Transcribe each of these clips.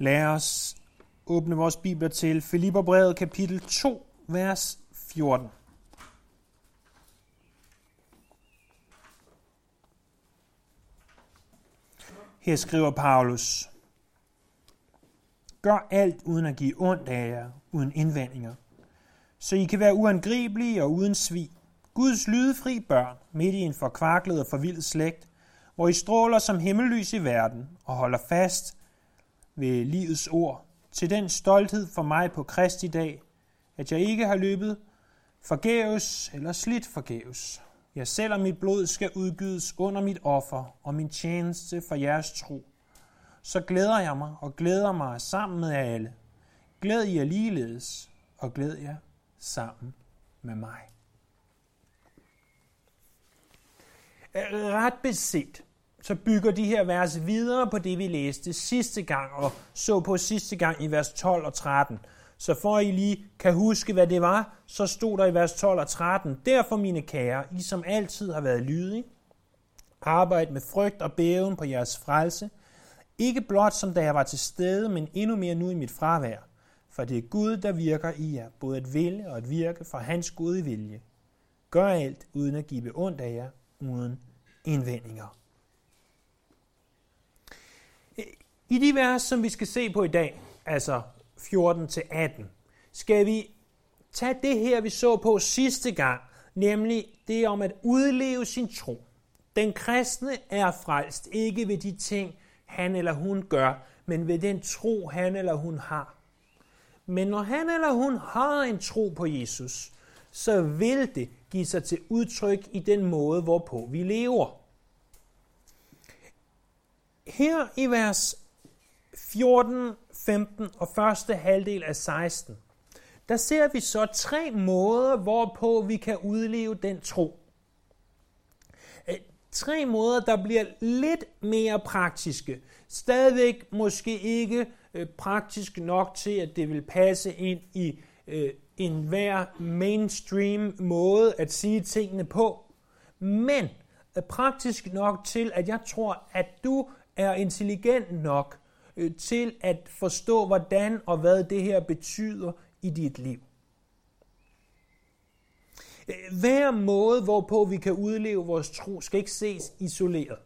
Lad os åbne vores bibler til Filipperbrevet kapitel 2, vers 14. Her skriver Paulus, Gør alt uden at give ondt af jer, uden indvendinger, så I kan være uangribelige og uden svig. Guds lydefri børn midt i en forkvaklet og forvildet slægt, hvor I stråler som himmellys i verden og holder fast ved livets ord, til den stolthed for mig på Kristi dag, at jeg ikke har løbet forgæves eller slidt forgæves. Jeg selv og mit blod skal udgydes under mit offer og min tjeneste for jeres tro, så glæder jeg mig og glæder mig sammen med jer alle. Glæd jer ligeledes, og glæd jer sammen med mig. Ret beset, så bygger de her vers videre på det, vi læste sidste gang og så på sidste gang i vers 12 og 13. Så for I lige kan huske, hvad det var, så stod der i vers 12 og 13, Derfor, mine kære, I som altid har været lydige, arbejd med frygt og bæven på jeres frelse, ikke blot som da jeg var til stede, men endnu mere nu i mit fravær. For det er Gud, der virker i jer, både at ville og at virke for hans gode vilje. Gør alt uden at give ondt af jer, uden indvendinger. I de vers, som vi skal se på i dag, altså 14-18, skal vi tage det her, vi så på sidste gang, nemlig det om at udleve sin tro. Den kristne er frelst ikke ved de ting, han eller hun gør, men ved den tro, han eller hun har. Men når han eller hun har en tro på Jesus, så vil det give sig til udtryk i den måde, hvorpå vi lever. Her i vers 14, 15 og første halvdel af 16, der ser vi så tre måder, hvorpå vi kan udleve den tro. Øh, tre måder, der bliver lidt mere praktiske. Stadigvæk måske ikke øh, praktisk nok til, at det vil passe ind i øh, en hver mainstream måde at sige tingene på. Men praktisk nok til, at jeg tror, at du er intelligent nok øh, til at forstå, hvordan og hvad det her betyder i dit liv. Øh, hver måde, hvorpå vi kan udleve vores tro, skal ikke ses isoleret.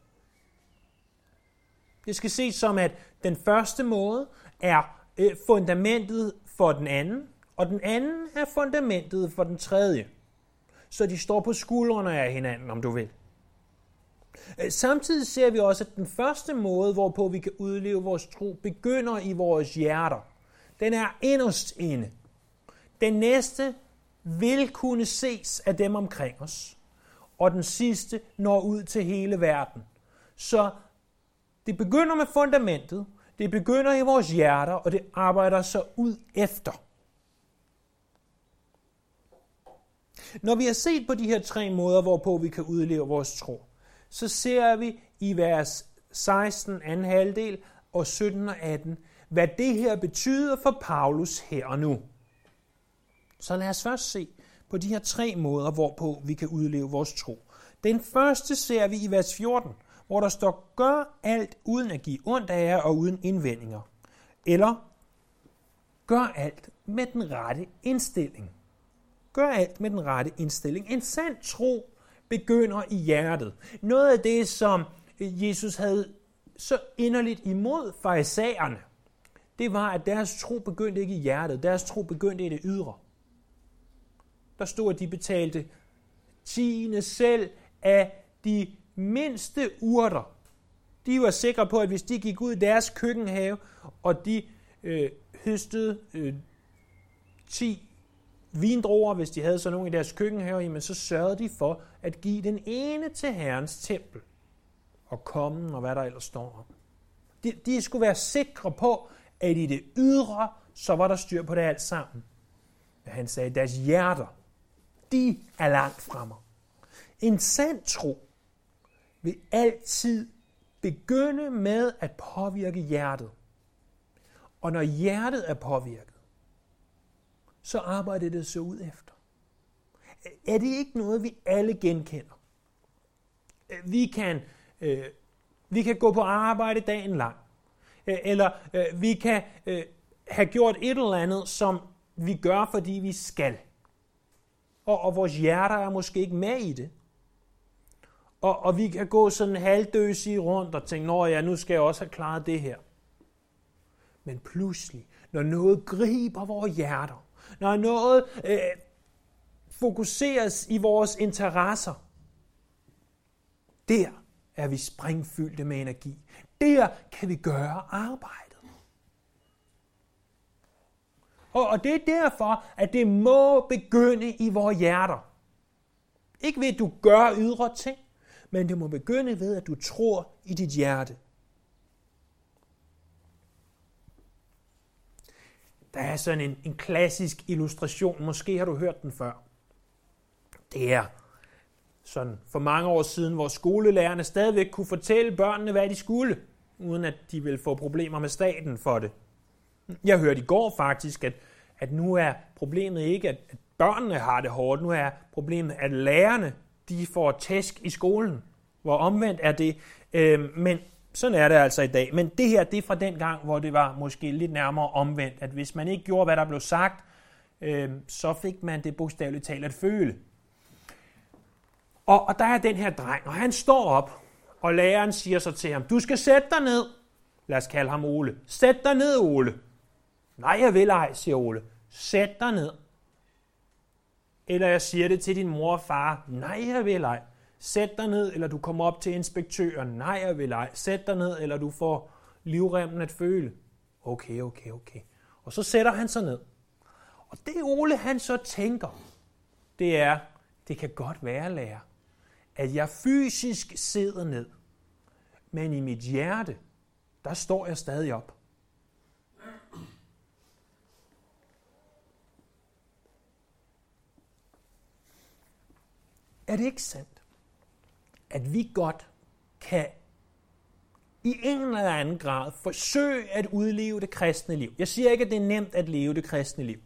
Det skal ses som, at den første måde er øh, fundamentet for den anden, og den anden er fundamentet for den tredje. Så de står på skuldrene af hinanden, om du vil. Øh, samtidig ser vi også, at den første måde, hvorpå vi kan udleve vores tro, begynder i vores hjerter. Den er inderst inde. Den næste vil kunne ses af dem omkring os. Og den sidste når ud til hele verden. Så det begynder med fundamentet, det begynder i vores hjerter, og det arbejder så ud efter. Når vi har set på de her tre måder, hvorpå vi kan udleve vores tro, så ser vi i vers 16, anden halvdel, og 17 og 18, hvad det her betyder for Paulus her og nu. Så lad os først se på de her tre måder, hvorpå vi kan udleve vores tro. Den første ser vi i vers 14, hvor der står, gør alt uden at give ondt af jer og uden indvendinger. Eller, gør alt med den rette indstilling. Gør alt med den rette indstilling. En sand tro begynder i hjertet. Noget af det, som Jesus havde så inderligt imod farisæerne, det var, at deres tro begyndte ikke i hjertet. Deres tro begyndte i det ydre. Der stod, at de betalte tiende selv af de mindste urter. De var sikre på, at hvis de gik ud i deres køkkenhave, og de øh, høstede øh, 10 vindruer, hvis de havde så nogen i deres køkken her, jamen så sørgede de for at give den ene til Herrens tempel og komme og hvad der ellers står om. De, de skulle være sikre på, at i det ydre, så var der styr på det alt sammen. Men han sagde, deres hjerter, de er langt fra mig. En sand tro vil altid begynde med at påvirke hjertet. Og når hjertet er påvirket, så arbejder det så ud efter. Er det ikke noget, vi alle genkender? Vi kan, øh, vi kan gå på arbejde dagen lang. Øh, eller øh, vi kan øh, have gjort et eller andet, som vi gør, fordi vi skal. Og, og vores hjerter er måske ikke med i det. Og, og vi kan gå sådan halvdøsige rundt og tænke, nå ja, nu skal jeg også have klaret det her. Men pludselig, når noget griber vores hjerter, når noget øh, fokuseres i vores interesser, der er vi springfyldte med energi. Der kan vi gøre arbejdet. Og, og det er derfor, at det må begynde i vores hjerter. Ikke ved, at du gør ydre ting, men det må begynde ved, at du tror i dit hjerte. Der er sådan en, en klassisk illustration, måske har du hørt den før. Det er sådan for mange år siden, hvor skolelærerne stadigvæk kunne fortælle børnene, hvad de skulle, uden at de ville få problemer med staten for det. Jeg hørte i går faktisk, at, at nu er problemet ikke, at, at børnene har det hårdt, nu er problemet, at lærerne de får tæsk i skolen. Hvor omvendt er det. Øh, men sådan er det altså i dag. Men det her, det er fra den gang, hvor det var måske lidt nærmere omvendt, at hvis man ikke gjorde, hvad der blev sagt, øh, så fik man det bogstaveligt talt at føle. Og, og der er den her dreng, og han står op, og læreren siger så til ham, du skal sætte dig ned. Lad os kalde ham Ole. Sæt dig ned, Ole. Nej, jeg vil ej, siger Ole. Sæt dig ned. Eller jeg siger det til din mor og far. Nej, jeg vil ej. Sæt dig ned, eller du kommer op til inspektøren. Nej, jeg vil ej. Sæt dig ned, eller du får livremmen at føle. Okay, okay, okay. Og så sætter han sig ned. Og det Ole han så tænker, det er, det kan godt være, lærer, at jeg fysisk sidder ned, men i mit hjerte, der står jeg stadig op. Er det ikke sandt? At vi godt kan i en eller anden grad forsøge at udleve det kristne liv. Jeg siger ikke, at det er nemt at leve det kristne liv.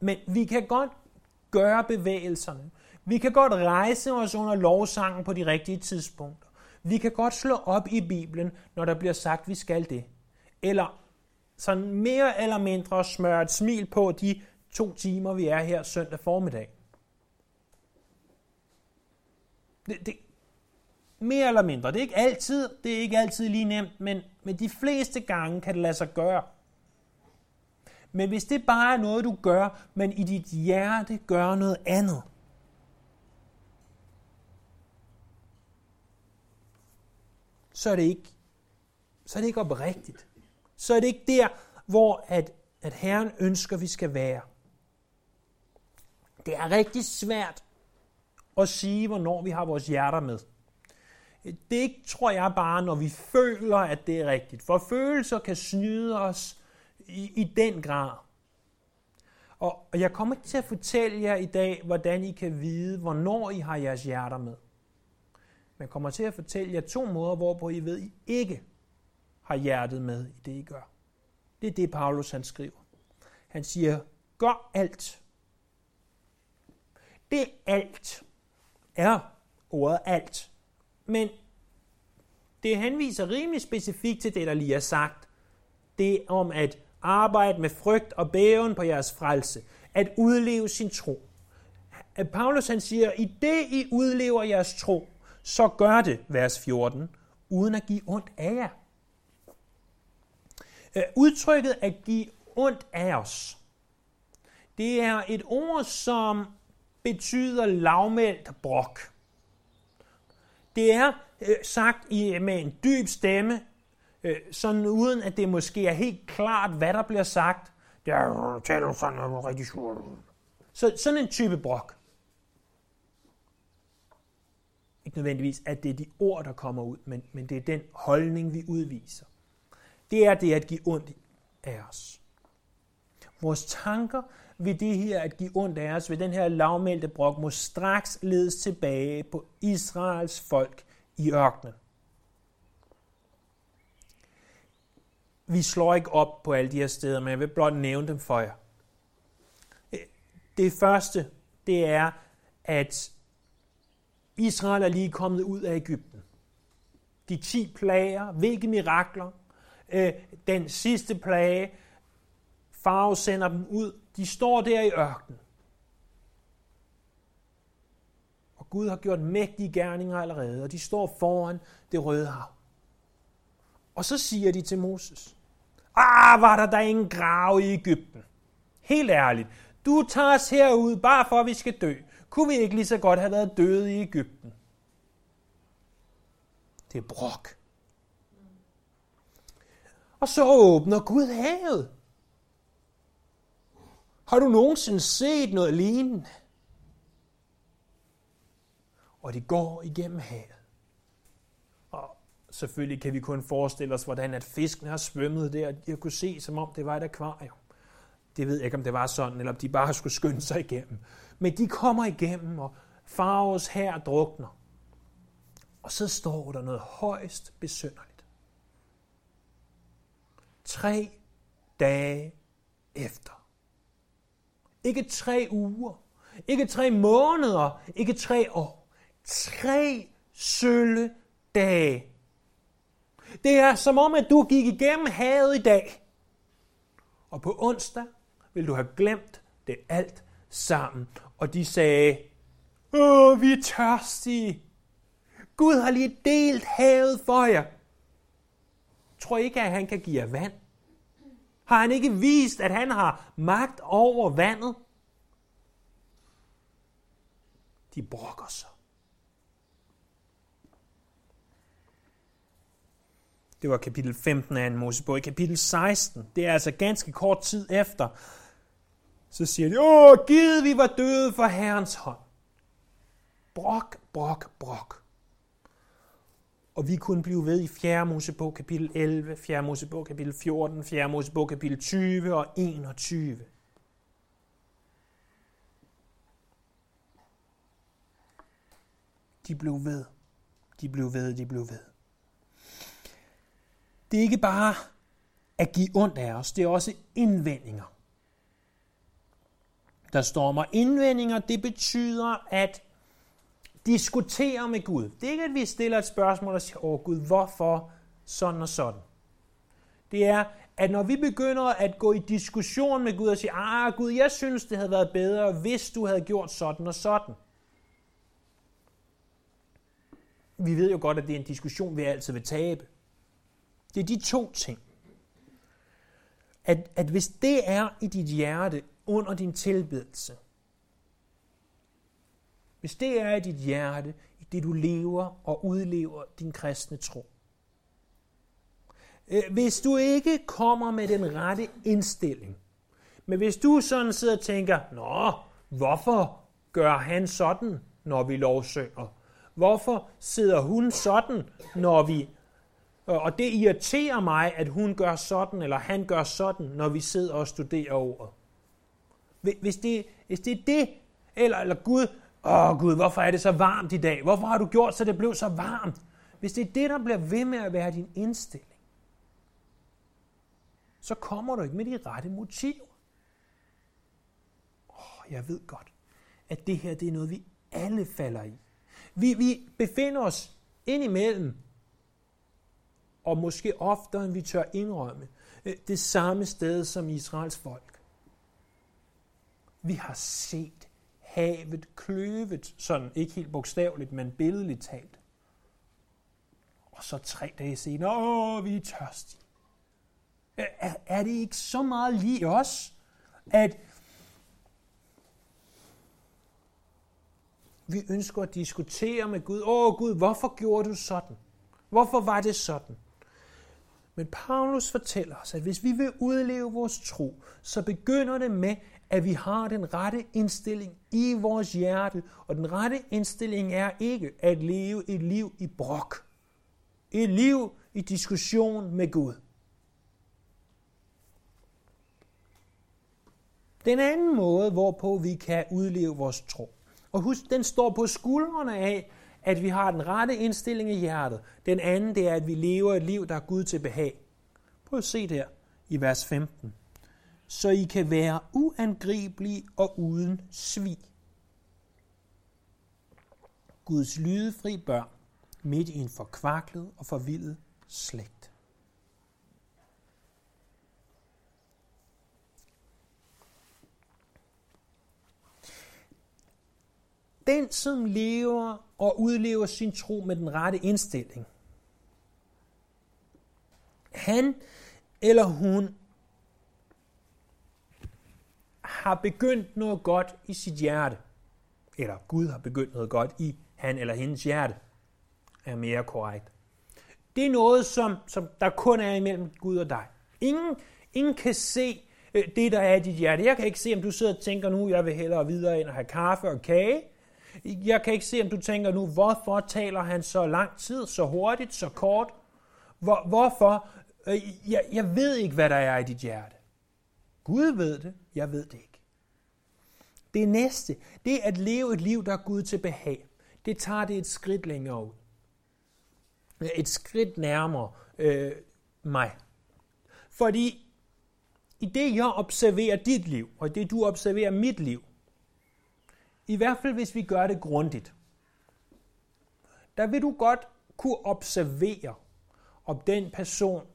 Men vi kan godt gøre bevægelserne. Vi kan godt rejse os under lovsangen på de rigtige tidspunkter. Vi kan godt slå op i Bibelen, når der bliver sagt, at vi skal det. Eller sådan mere eller mindre smøre et smil på de to timer, vi er her søndag formiddag. Det, det, mere eller mindre. Det er ikke altid, det er ikke altid lige nemt, men, men de fleste gange kan det lade sig gøre. Men hvis det bare er noget, du gør, men i dit hjerte gør noget andet, så er det ikke, så er det ikke oprigtigt. Så er det ikke der, hvor at, at Herren ønsker, vi skal være. Det er rigtig svært at sige, hvornår vi har vores hjerter med. Det tror jeg, bare, når vi føler, at det er rigtigt. For følelser kan snyde os i, i den grad. Og, og jeg kommer ikke til at fortælle jer i dag, hvordan I kan vide, hvornår I har jeres hjerter med. Men jeg kommer til at fortælle jer to måder, hvorpå I ved, at I ikke har hjertet med i det, I gør. Det er det, Paulus han skriver. Han siger, gør alt. Det alt er ordet alt. Men det henviser rimelig specifikt til det, der lige er sagt. Det om at arbejde med frygt og bæven på jeres frelse. At udleve sin tro. At Paulus han siger, i det I udlever jeres tro, så gør det, vers 14, uden at give ondt af jer. Øh, udtrykket at give ondt af os, det er et ord, som betyder lavmældt brok. Det er øh, sagt i, med en dyb stemme, øh, sådan uden at det måske er helt klart, hvad der bliver sagt. Det er, taler sådan er rigtig Så sådan en type brok. Ikke nødvendigvis, at det er de ord, der kommer ud, men, men det er den holdning, vi udviser. Det er det at give ondt af os. Vores tanker ved det her at give ondt af os, ved den her lavmældte brok, må straks ledes tilbage på Israels folk i ørkenen. Vi slår ikke op på alle de her steder, men jeg vil blot nævne dem for jer. Det første, det er, at Israel er lige kommet ud af Ægypten. De ti plager, hvilke mirakler, øh, den sidste plage. Farve sender dem ud. De står der i ørkenen. Og Gud har gjort mægtige gerninger allerede, og de står foran det røde hav. Og så siger de til Moses, Ah, var der da ingen grav i Ægypten? Helt ærligt, du tager os herud, bare for at vi skal dø. Kunne vi ikke lige så godt have været døde i Ægypten? Det er brok. Og så åbner Gud havet. Har du nogensinde set noget lignende? Og de går igennem havet. Og selvfølgelig kan vi kun forestille os, hvordan at fiskene har svømmet der. De har kunne se, som om det var et akvarium. Det ved jeg ikke, om det var sådan, eller om de bare skulle skynde sig igennem. Men de kommer igennem, og Faros her drukner. Og så står der noget højst besynderligt. Tre dage efter. Ikke tre uger. Ikke tre måneder. Ikke tre år. Tre sølle dage. Det er som om, at du gik igennem havet i dag. Og på onsdag vil du have glemt det alt sammen. Og de sagde, Åh, vi er tørstige. Gud har lige delt havet for jer. Tror I ikke, at han kan give jer vand? Har han ikke vist, at han har magt over vandet? De brokker sig. Det var kapitel 15 af en Mosebog. I kapitel 16, det er altså ganske kort tid efter, så siger de, åh, givet vi var døde for Herrens hånd. Brok, brok, brok. Og vi kunne blive ved i 4. Mosebog kapitel 11, 4. Mosebog kapitel 14, 4. Mosebog kapitel 20 og 21. De blev ved. De blev ved, de blev ved. Det er ikke bare at give ondt af os, det er også indvendinger. Der står indvendinger, det betyder at diskutere med Gud. Det er ikke, at vi stiller et spørgsmål og siger, åh Gud, hvorfor sådan og sådan. Det er, at når vi begynder at gå i diskussion med Gud og sige, ah Gud, jeg synes, det havde været bedre, hvis du havde gjort sådan og sådan. Vi ved jo godt, at det er en diskussion, vi altid vil tabe. Det er de to ting. At, at hvis det er i dit hjerte under din tilbedelse, hvis det er i dit hjerte, i det du lever og udlever din kristne tro, øh, hvis du ikke kommer med den rette indstilling, men hvis du sådan sidder og tænker, Nå, hvorfor gør han sådan, når vi lovsynger? Hvorfor sidder hun sådan, når vi og det irriterer mig, at hun gør sådan, eller han gør sådan, når vi sidder og studerer ordet. Hvis det, hvis det er det, eller, eller Gud, åh Gud, hvorfor er det så varmt i dag? Hvorfor har du gjort, så det blev så varmt? Hvis det er det, der bliver ved med at være din indstilling, så kommer du ikke med de rette motiver. Åh, jeg ved godt, at det her det er noget, vi alle falder i. Vi, vi befinder os indimellem og måske oftere end vi tør indrømme, øh, det samme sted som Israels folk. Vi har set havet kløvet, sådan ikke helt bogstaveligt, men billedligt talt. Og så tre dage senere, åh, vi er tørstige. Er, er det ikke så meget lige os, at vi ønsker at diskutere med Gud, åh Gud, hvorfor gjorde du sådan? Hvorfor var det sådan? Men Paulus fortæller os, at hvis vi vil udleve vores tro, så begynder det med, at vi har den rette indstilling i vores hjerte. Og den rette indstilling er ikke at leve et liv i brok. Et liv i diskussion med Gud. Den anden måde, hvorpå vi kan udleve vores tro. Og husk, den står på skuldrene af, at vi har den rette indstilling i hjertet. Den anden, det er, at vi lever et liv, der er Gud til behag. Prøv at se der i vers 15 så I kan være uangribelige og uden svig. Guds lydefri børn midt i en forkvaklet og forvildet slægt. Den, som lever og udlever sin tro med den rette indstilling, han eller hun har begyndt noget godt i sit hjerte, eller Gud har begyndt noget godt i han eller hendes hjerte, er mere korrekt. Det er noget, som, som der kun er imellem Gud og dig. Ingen, ingen kan se øh, det, der er i dit hjerte. Jeg kan ikke se, om du sidder og tænker nu, jeg vil hellere videre ind og have kaffe og kage. Jeg kan ikke se, om du tænker nu, hvorfor taler han så lang tid, så hurtigt, så kort? Hvor, hvorfor? Øh, jeg, jeg ved ikke, hvad der er i dit hjerte. Gud ved det, jeg ved det ikke. Det næste, det er at leve et liv, der er Gud til behag, det tager det et skridt længere ud. Et skridt nærmere øh, mig. Fordi i det, jeg observerer dit liv, og det, du observerer mit liv, i hvert fald hvis vi gør det grundigt, der vil du godt kunne observere, om den person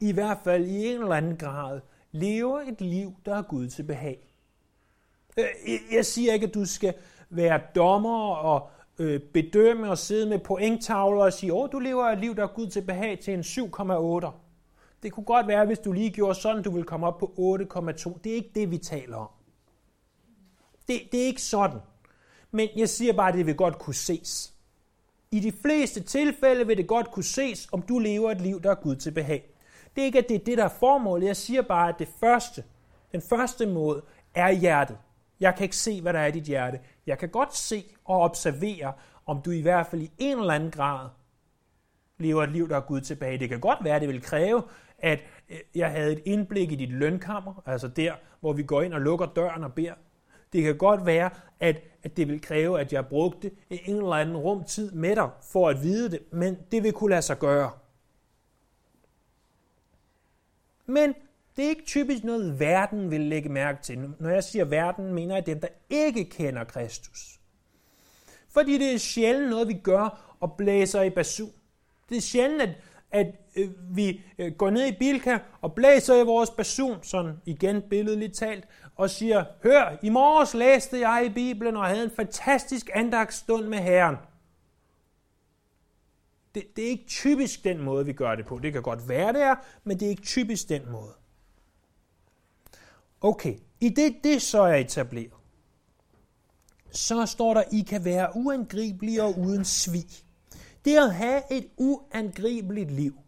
i hvert fald i en eller anden grad lever et liv, der er Gud til behag. Øh, jeg siger ikke, at du skal være dommer og øh, bedømme og sidde med pointtavler og sige, åh, du lever et liv, der er Gud til behag til en 7,8. Det kunne godt være, hvis du lige gjorde sådan, du vil komme op på 8,2. Det er ikke det, vi taler om. Det, det er ikke sådan. Men jeg siger bare, at det vil godt kunne ses. I de fleste tilfælde vil det godt kunne ses, om du lever et liv, der er Gud til behag. Det er ikke, at det er det, der er formålet. Jeg siger bare, at det første, den første måde er hjertet. Jeg kan ikke se, hvad der er i dit hjerte. Jeg kan godt se og observere, om du i hvert fald i en eller anden grad lever et liv, der er Gud tilbage. Det kan godt være, at det vil kræve, at øh, jeg havde et indblik i dit lønkammer, altså der, hvor vi går ind og lukker døren og beder. Det kan godt være, at, at det vil kræve, at jeg brugte en eller anden rumtid med dig for at vide det, men det vil kunne lade sig gøre. Men det er ikke typisk noget, verden vil lægge mærke til. Når jeg siger verden, mener jeg dem, der ikke kender Kristus. Fordi det er sjældent noget, vi gør og blæser i basun. Det er sjældent, at, at øh, vi øh, går ned i Bilka og blæser i vores basun, sådan igen billedligt talt, og siger, hør, i morges læste jeg i Bibelen og havde en fantastisk andagsstund med Herren. Det, det er ikke typisk den måde, vi gør det på. Det kan godt være, det er, men det er ikke typisk den måde. Okay, i det, det så er etableret, så står der, I kan være uangribelige og uden svig. Det er at have et uangribeligt liv.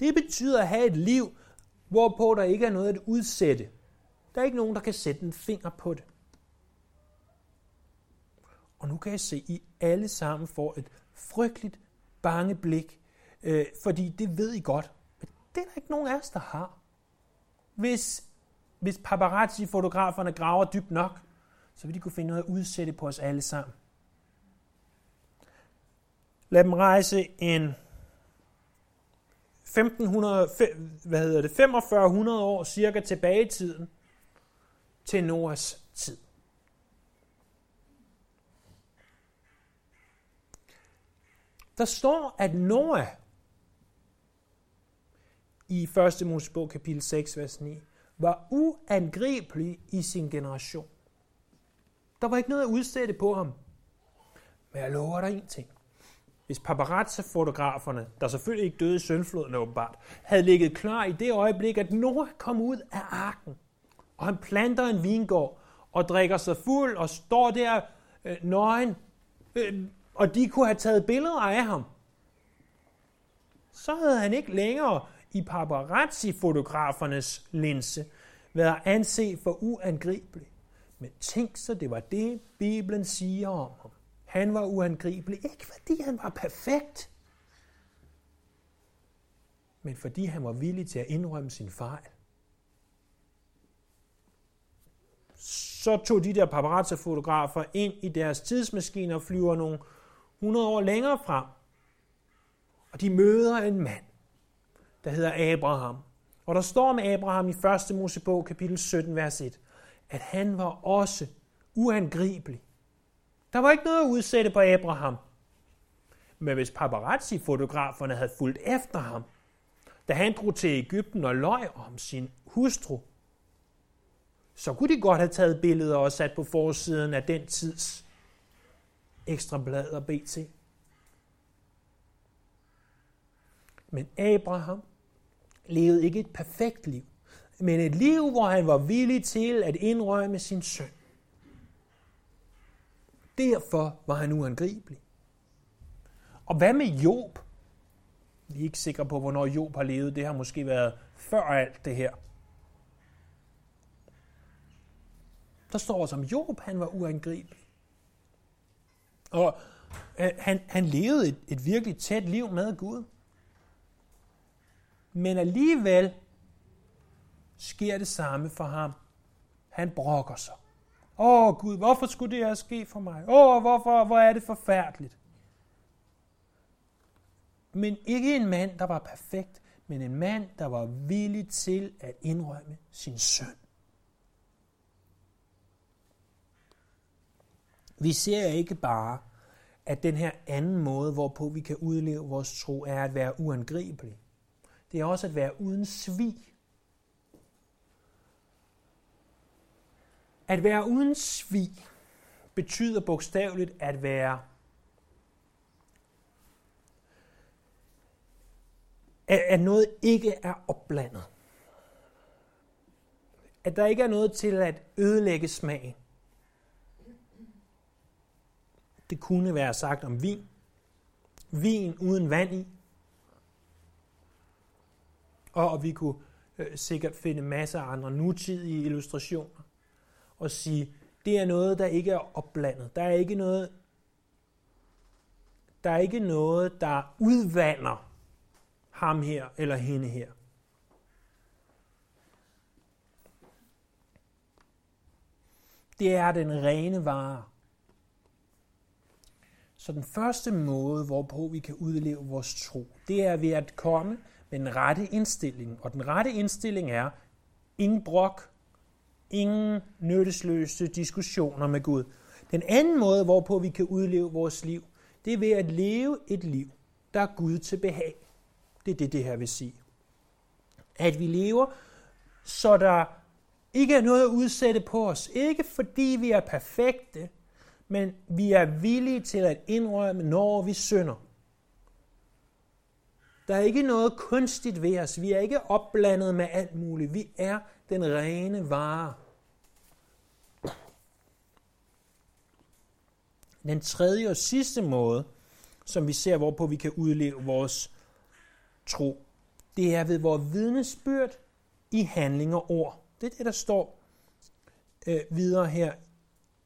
Det betyder at have et liv, hvorpå der ikke er noget at udsætte. Der er ikke nogen, der kan sætte en finger på det. Og nu kan jeg se, at I alle sammen får et frygteligt bange blik, øh, fordi det ved I godt. Men det er der ikke nogen af os, der har. Hvis hvis paparazzi-fotograferne graver dybt nok, så vil de kunne finde noget at udsætte på os alle sammen. Lad dem rejse en 1500, hvad hedder det, 4500 år cirka tilbage i tiden til Noahs tid. Der står, at Noah i 1. Mosebog kapitel 6, vers 9, var uangribelig i sin generation. Der var ikke noget at udsætte på ham. Men jeg lover dig en ting. Hvis paparazzi-fotograferne, der selvfølgelig ikke døde i søndfloden åbenbart, havde ligget klar i det øjeblik, at Noah kom ud af arken, og han planter en vingård, og drikker sig fuld, og står der øh, nøgen, øh, og de kunne have taget billeder af ham, så havde han ikke længere i paparazzi-fotografernes linse været anset for uangribelig. Men tænk så, det var det, Bibelen siger om ham. Han var uangribelig, ikke fordi han var perfekt, men fordi han var villig til at indrømme sin fejl. Så tog de der paparazzi-fotografer ind i deres tidsmaskiner og flyver nogle 100 år længere frem. Og de møder en mand, der hedder Abraham. Og der står om Abraham i 1. Mosebog, kapitel 17, vers 1, at han var også uangribelig. Der var ikke noget at udsætte på Abraham. Men hvis paparazzi-fotograferne havde fulgt efter ham, da han drog til Ægypten og løj om sin hustru, så kunne de godt have taget billeder og sat på forsiden af den tids ekstra blad og BT. Men Abraham levede ikke et perfekt liv, men et liv, hvor han var villig til at indrømme sin søn. Derfor var han uangribelig. Og hvad med Job? Vi er ikke sikre på, hvornår Job har levet. Det har måske været før alt det her. Der står som Job, han var uangribelig. Og øh, han, han levede et, et virkelig tæt liv med Gud. Men alligevel sker det samme for ham. Han brokker sig. Åh Gud, hvorfor skulle det her ske for mig? Åh, hvorfor, hvor er det forfærdeligt? Men ikke en mand, der var perfekt, men en mand, der var villig til at indrømme sin søn. Vi ser ikke bare, at den her anden måde, hvorpå vi kan udleve vores tro, er at være uangribelig. Det er også at være uden svig. At være uden svig betyder bogstaveligt at være at noget ikke er opblandet. At der ikke er noget til at ødelægge smagen. Det kunne være sagt om vin. Vin uden vand i. Og vi kunne øh, sikkert finde masser af andre nutidige illustrationer og sige, det er noget, der ikke er opblandet. Der er ikke noget, der er ikke noget, der udvander ham her eller hende her. Det er den rene vare. Så den første måde, hvorpå vi kan udleve vores tro, det er ved at komme med den rette indstilling. Og den rette indstilling er ingen brok, ingen nyttesløse diskussioner med Gud. Den anden måde, hvorpå vi kan udleve vores liv, det er ved at leve et liv, der er Gud til behag. Det er det, det her vil sige. At vi lever, så der ikke er noget at udsætte på os. Ikke fordi vi er perfekte, men vi er villige til at indrømme, når vi synder. Der er ikke noget kunstigt ved os. Vi er ikke opblandet med alt muligt. Vi er den rene vare. Den tredje og sidste måde, som vi ser, hvorpå vi kan udleve vores tro, det er ved vores vidnesbyrd i handling og ord. Det er det, der står øh, videre her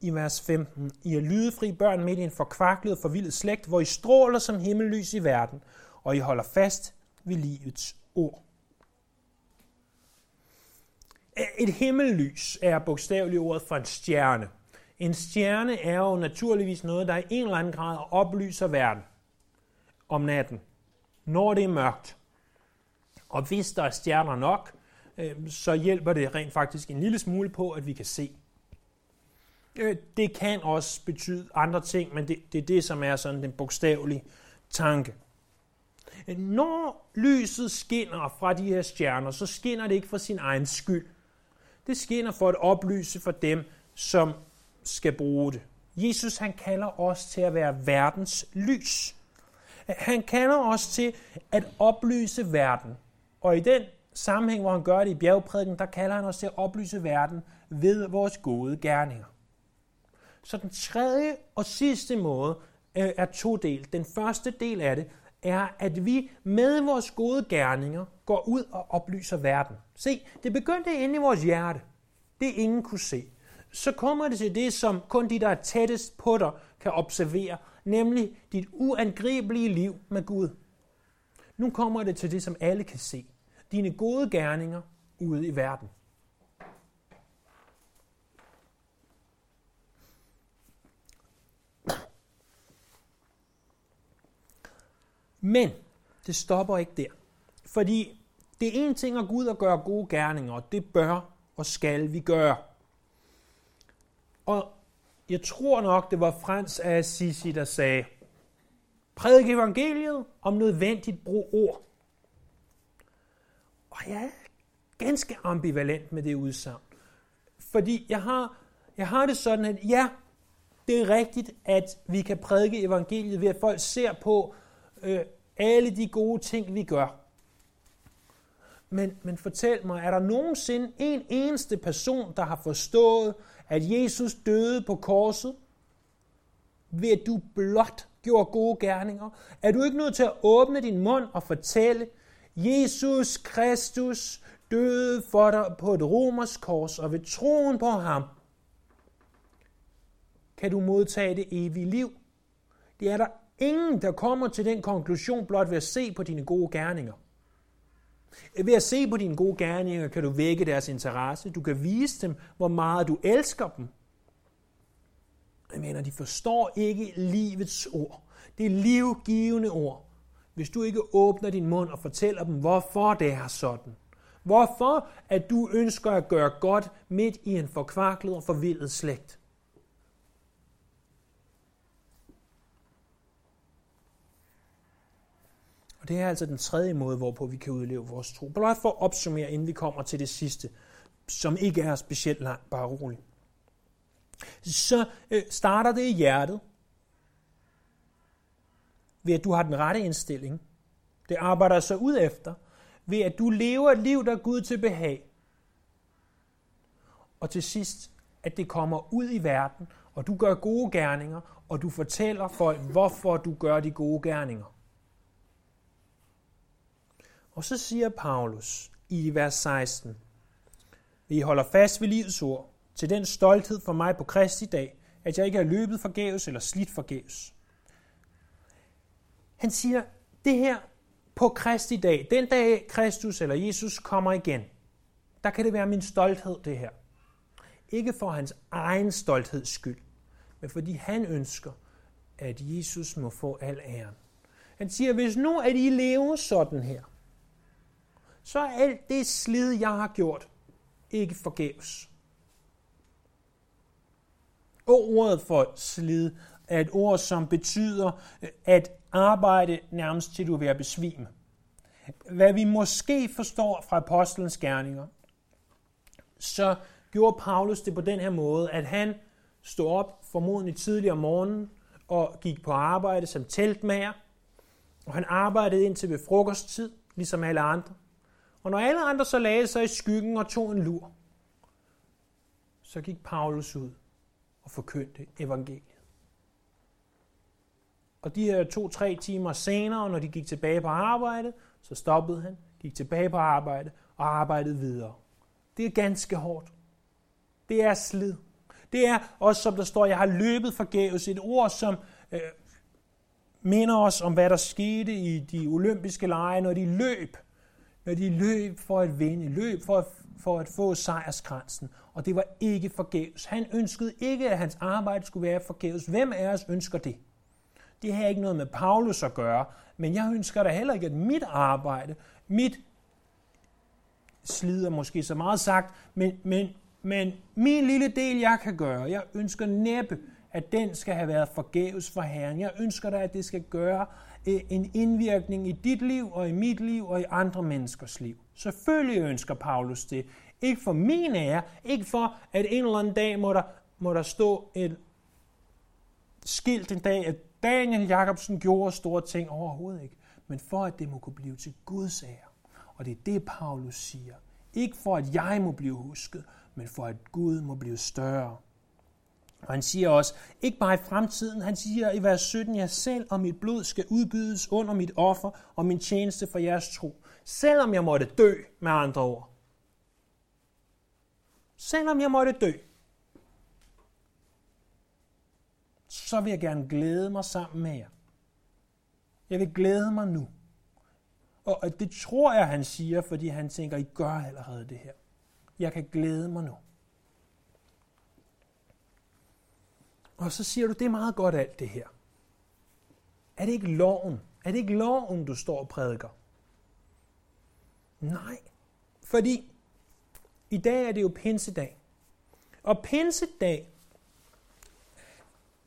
i vers 15. I er lydefri børn midt i en forkvaklet og forvildet slægt, hvor I stråler som himmellys i verden, og I holder fast ved livets ord. Et himmellys er bogstaveligt ordet for en stjerne. En stjerne er jo naturligvis noget, der i en eller anden grad oplyser verden om natten, når det er mørkt. Og hvis der er stjerner nok, øh, så hjælper det rent faktisk en lille smule på, at vi kan se. Øh, det kan også betyde andre ting, men det, det er det, som er sådan den bogstavelige tanke. Øh, når lyset skinner fra de her stjerner, så skinner det ikke for sin egen skyld. Det skinner for at oplyse for dem, som skal bruge det. Jesus han kalder os til at være verdens lys. Øh, han kalder os til at oplyse verden. Og i den sammenhæng, hvor han gør det i bjergprædiken, der kalder han os til at oplyse verden ved vores gode gerninger. Så den tredje og sidste måde øh, er to del. Den første del af det er, at vi med vores gode gerninger går ud og oplyser verden. Se, det begyndte inde i vores hjerte. Det ingen kunne se. Så kommer det til det, som kun de, der er tættest på dig, kan observere, nemlig dit uangribelige liv med Gud. Nu kommer det til det, som alle kan se. Dine gode gerninger ude i verden. Men det stopper ikke der. Fordi det er en ting at gå ud og gøre gode gerninger, og det bør og skal vi gøre. Og jeg tror nok, det var Frans af Assisi, der sagde, prædik evangeliet om nødvendigt brug ord. Og jeg er ganske ambivalent med det udsagn. Fordi jeg har, jeg har det sådan, at ja, Det er rigtigt, at vi kan prædike evangeliet ved, at folk ser på øh, alle de gode ting, vi gør. Men, men fortæl mig, er der nogensinde en eneste person, der har forstået, at Jesus døde på korset, ved at du blot gjorde gode gerninger? Er du ikke nødt til at åbne din mund og fortælle, Jesus Kristus døde for dig på et romersk kors, og ved troen på ham, kan du modtage det evige liv. Det er der ingen, der kommer til den konklusion blot ved at se på dine gode gerninger. Ved at se på dine gode gerninger kan du vække deres interesse. Du kan vise dem, hvor meget du elsker dem. Jeg mener, de forstår ikke livets ord. Det er livgivende ord. Hvis du ikke åbner din mund og fortæller dem, hvorfor det er sådan. Hvorfor at du ønsker at gøre godt midt i en forkvaklet og forvildet slægt. Og det er altså den tredje måde, hvorpå vi kan udleve vores tro. Blot for at opsummere, inden vi kommer til det sidste, som ikke er specielt langt, bare roligt. Så øh, starter det i hjertet, ved at du har den rette indstilling. Det arbejder sig ud efter, ved at du lever et liv, der er Gud til behag. Og til sidst, at det kommer ud i verden, og du gør gode gerninger, og du fortæller folk, hvorfor du gør de gode gerninger. Og så siger Paulus i vers 16, Vi holder fast ved livets ord, til den stolthed for mig på Kristi dag, at jeg ikke har løbet forgæves eller slidt forgæves. Han siger, det her på Kristi dag, den dag Kristus eller Jesus kommer igen, der kan det være min stolthed, det her. Ikke for hans egen stoltheds skyld, men fordi han ønsker, at Jesus må få al æren. Han siger, hvis nu at I lever sådan her, så er alt det slid, jeg har gjort, ikke forgæves. Og ordet for slid er et ord, som betyder øh, at arbejde nærmest til du er ved at besvime. Hvad vi måske forstår fra apostlenes gerninger, så gjorde Paulus det på den her måde, at han stod op formodentlig tidligere om morgenen og gik på arbejde som teltmager, og han arbejdede indtil ved frokosttid, ligesom alle andre. Og når alle andre så lagde sig i skyggen og tog en lur, så gik Paulus ud og forkyndte evangeliet. Og de her to-tre timer senere, når de gik tilbage på arbejde, så stoppede han, gik tilbage på arbejde og arbejdede videre. Det er ganske hårdt. Det er slid. Det er også, som der står, jeg har løbet forgæves. Et ord, som øh, minder os om, hvad der skete i de olympiske lege, når de løb når de løb for at vinde, løb for at, for at få sejrskransen. Og det var ikke forgæves. Han ønskede ikke, at hans arbejde skulle være forgæves. Hvem af os ønsker det? Det har ikke noget med Paulus at gøre, men jeg ønsker da heller ikke, at mit arbejde, mit slider måske så meget sagt, men, men, men min lille del, jeg kan gøre, jeg ønsker næppe, at den skal have været forgæves for Herren. Jeg ønsker da, at det skal gøre, en indvirkning i dit liv og i mit liv og i andre menneskers liv. Selvfølgelig ønsker Paulus det. Ikke for min ære, ikke for, at en eller anden dag må der, må der stå et skilt en dag, at Daniel Jacobsen gjorde store ting overhovedet ikke, men for at det må kunne blive til Guds ære. Og det er det, Paulus siger. Ikke for, at jeg må blive husket, men for, at Gud må blive større. Og han siger også, ikke bare i fremtiden, han siger i vers 17, jeg selv og mit blod skal udbydes under mit offer og min tjeneste for jeres tro. Selvom jeg måtte dø, med andre ord. Selvom jeg måtte dø, så vil jeg gerne glæde mig sammen med jer. Jeg vil glæde mig nu. Og det tror jeg, han siger, fordi han tænker, I gør allerede det her. Jeg kan glæde mig nu. Og så siger du, det er meget godt alt det her. Er det ikke loven? Er det ikke loven, du står og prædiker? Nej, fordi i dag er det jo pinsedag. Og pinsedag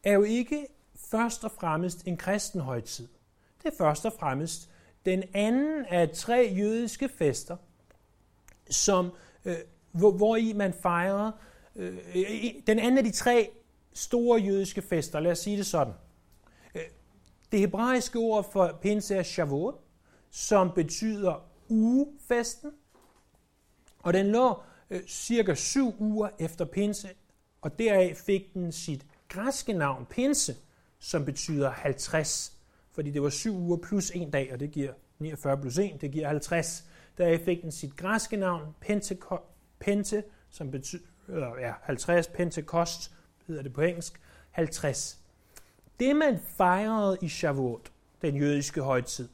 er jo ikke først og fremmest en kristen højtid. Det er først og fremmest den anden af tre jødiske fester, som, øh, hvor, hvor i man fejrer, øh, den anden af de tre store jødiske fester. Lad os sige det sådan. Øh, det hebraiske ord for pinse er Shavuot, som betyder ugefesten. Og den lå øh, cirka syv uger efter pinse, og deraf fik den sit græske navn pinse, som betyder 50. Fordi det var syv uger plus en dag, og det giver 49 plus 1, det giver 50. Deraf fik den sit græske navn, Pente, Pente som betyder ja, 50, Pentekost hedder det på engelsk, 50. Det man fejrede i Shavuot, den jødiske højtid,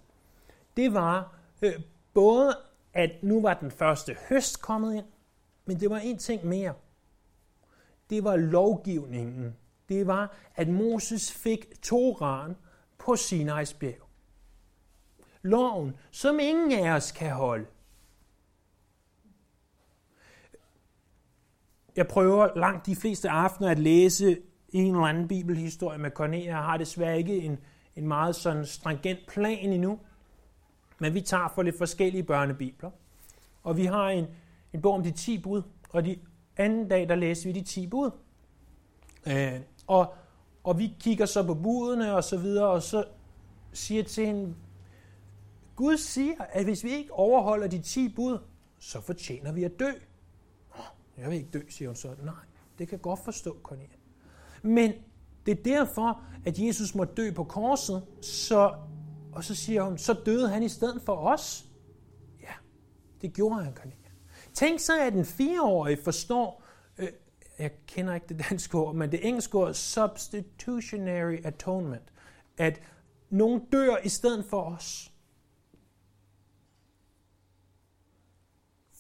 det var øh, både, at nu var den første høst kommet ind, men det var en ting mere. Det var lovgivningen. Det var, at Moses fik Toran på Sinai's bjerg. Loven, som ingen af os kan holde. Jeg prøver langt de fleste aftener at læse en eller anden bibelhistorie med Cornelia. Jeg har desværre ikke en, en meget sådan stringent plan endnu. Men vi tager for lidt forskellige børnebibler. Og vi har en, en bog om de 10 bud, og de anden dag, der læser vi de 10 bud. Øh, og, og vi kigger så på budene og så videre, og så siger til hende, Gud siger, at hvis vi ikke overholder de 10 bud, så fortjener vi at dø. Jeg vil ikke dø, siger hun så. Nej, det kan jeg godt forstå, Cornelia. Men det er derfor, at Jesus må dø på korset, så, og så siger hun, så døde han i stedet for os. Ja, det gjorde han, Cornelia. Tænk så, at en fireårig forstår, øh, jeg kender ikke det danske ord, men det engelske ord, substitutionary atonement, at nogen dør i stedet for os.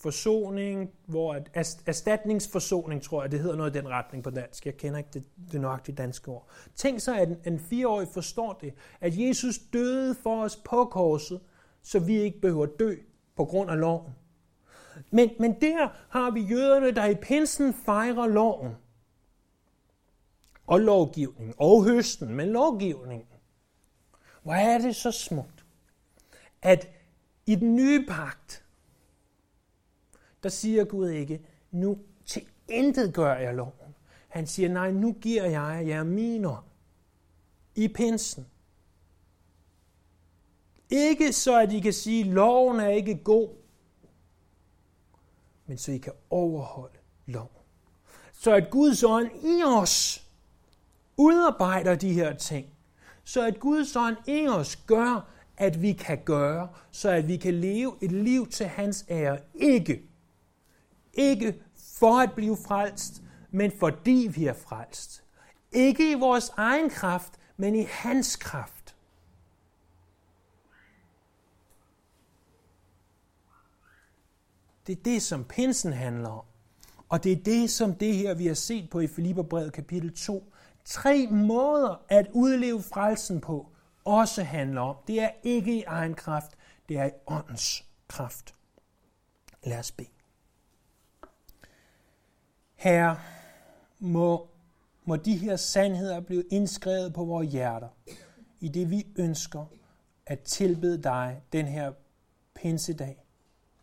Forsoning, hvor at erstatningsforsoning, tror jeg, det hedder noget i den retning på dansk. Jeg kender ikke det, det nøjagtige danske ord. Tænk så, at en, en fireårig forstår det, at Jesus døde for os på korset, så vi ikke behøver at dø på grund af loven. Men, men der har vi jøderne, der i pinsen fejrer loven. Og lovgivningen. Og høsten, men lovgivningen. Hvor er det så smukt, at i den nye pagt, der siger Gud ikke, nu til intet gør jeg loven. Han siger, nej, nu giver jeg jer miner i pinsen. Ikke så, at I kan sige, loven er ikke god, men så I kan overholde loven. Så at Guds ånd i os udarbejder de her ting. Så at Guds ånd i os gør, at vi kan gøre, så at vi kan leve et liv til hans ære. Ikke ikke for at blive frelst, men fordi vi er frelst. Ikke i vores egen kraft, men i hans kraft. Det er det, som pinsen handler om. Og det er det, som det her, vi har set på i Filipperbrevet kapitel 2. Tre måder at udleve frelsen på også handler om. Det er ikke i egen kraft, det er i åndens kraft. Lad os bede. Herre, må, må de her sandheder blive indskrevet på vores hjerter, i det vi ønsker at tilbede dig den her pinsedag.